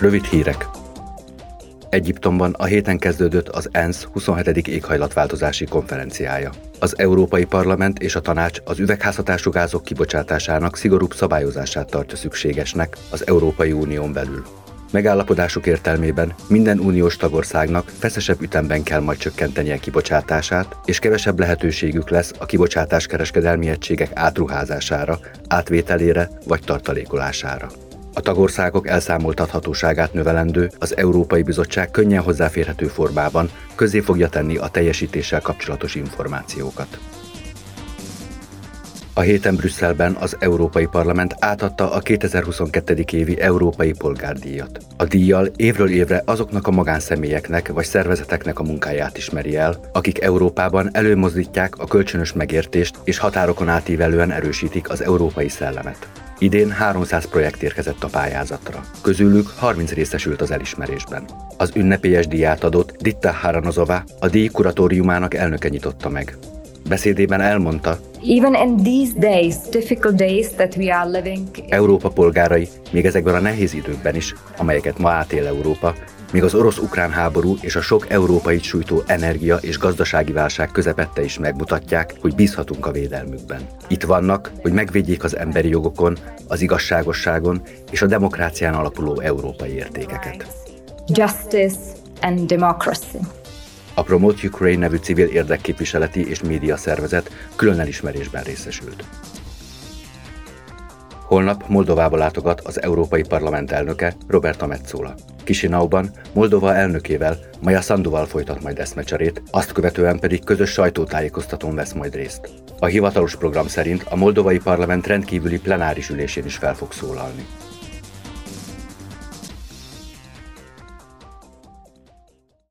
Rövid hírek. Egyiptomban a héten kezdődött az ENSZ 27. éghajlatváltozási konferenciája. Az Európai Parlament és a Tanács az üvegházhatású gázok kibocsátásának szigorúbb szabályozását tartja szükségesnek az Európai Unión belül. Megállapodásuk értelmében minden uniós tagországnak feszesebb ütemben kell majd csökkentenie kibocsátását, és kevesebb lehetőségük lesz a kibocsátás kereskedelmi egységek átruházására, átvételére vagy tartalékolására. A tagországok elszámoltathatóságát növelendő az Európai Bizottság könnyen hozzáférhető formában közé fogja tenni a teljesítéssel kapcsolatos információkat. A héten Brüsszelben az Európai Parlament átadta a 2022. évi Európai Polgárdíjat. A díjjal évről évre azoknak a magánszemélyeknek vagy szervezeteknek a munkáját ismeri el, akik Európában előmozdítják a kölcsönös megértést és határokon átívelően erősítik az európai szellemet. Idén 300 projekt érkezett a pályázatra. Közülük 30 részesült az elismerésben. Az ünnepélyes díját adott Ditta Haranozova, a díj kuratóriumának elnöke nyitotta meg. Beszédében elmondta, Even in these days, difficult days that we are living, Európa polgárai még ezekben a nehéz időkben is, amelyeket ma átél Európa, még az orosz-ukrán háború és a sok európai sújtó energia és gazdasági válság közepette is megmutatják, hogy bízhatunk a védelmükben. Itt vannak, hogy megvédjék az emberi jogokon, az igazságosságon és a demokrácián alapuló európai értékeket. justice and democracy. A Promote Ukraine nevű civil érdekképviseleti és média szervezet külön elismerésben részesült. Holnap Moldovába látogat az Európai Parlament elnöke Roberta Metzola. Kisinauban Moldova elnökével, Maja Sanduval folytat majd eszmecserét, azt követően pedig közös sajtótájékoztatón vesz majd részt. A hivatalos program szerint a moldovai parlament rendkívüli plenáris ülésén is fel fog szólalni.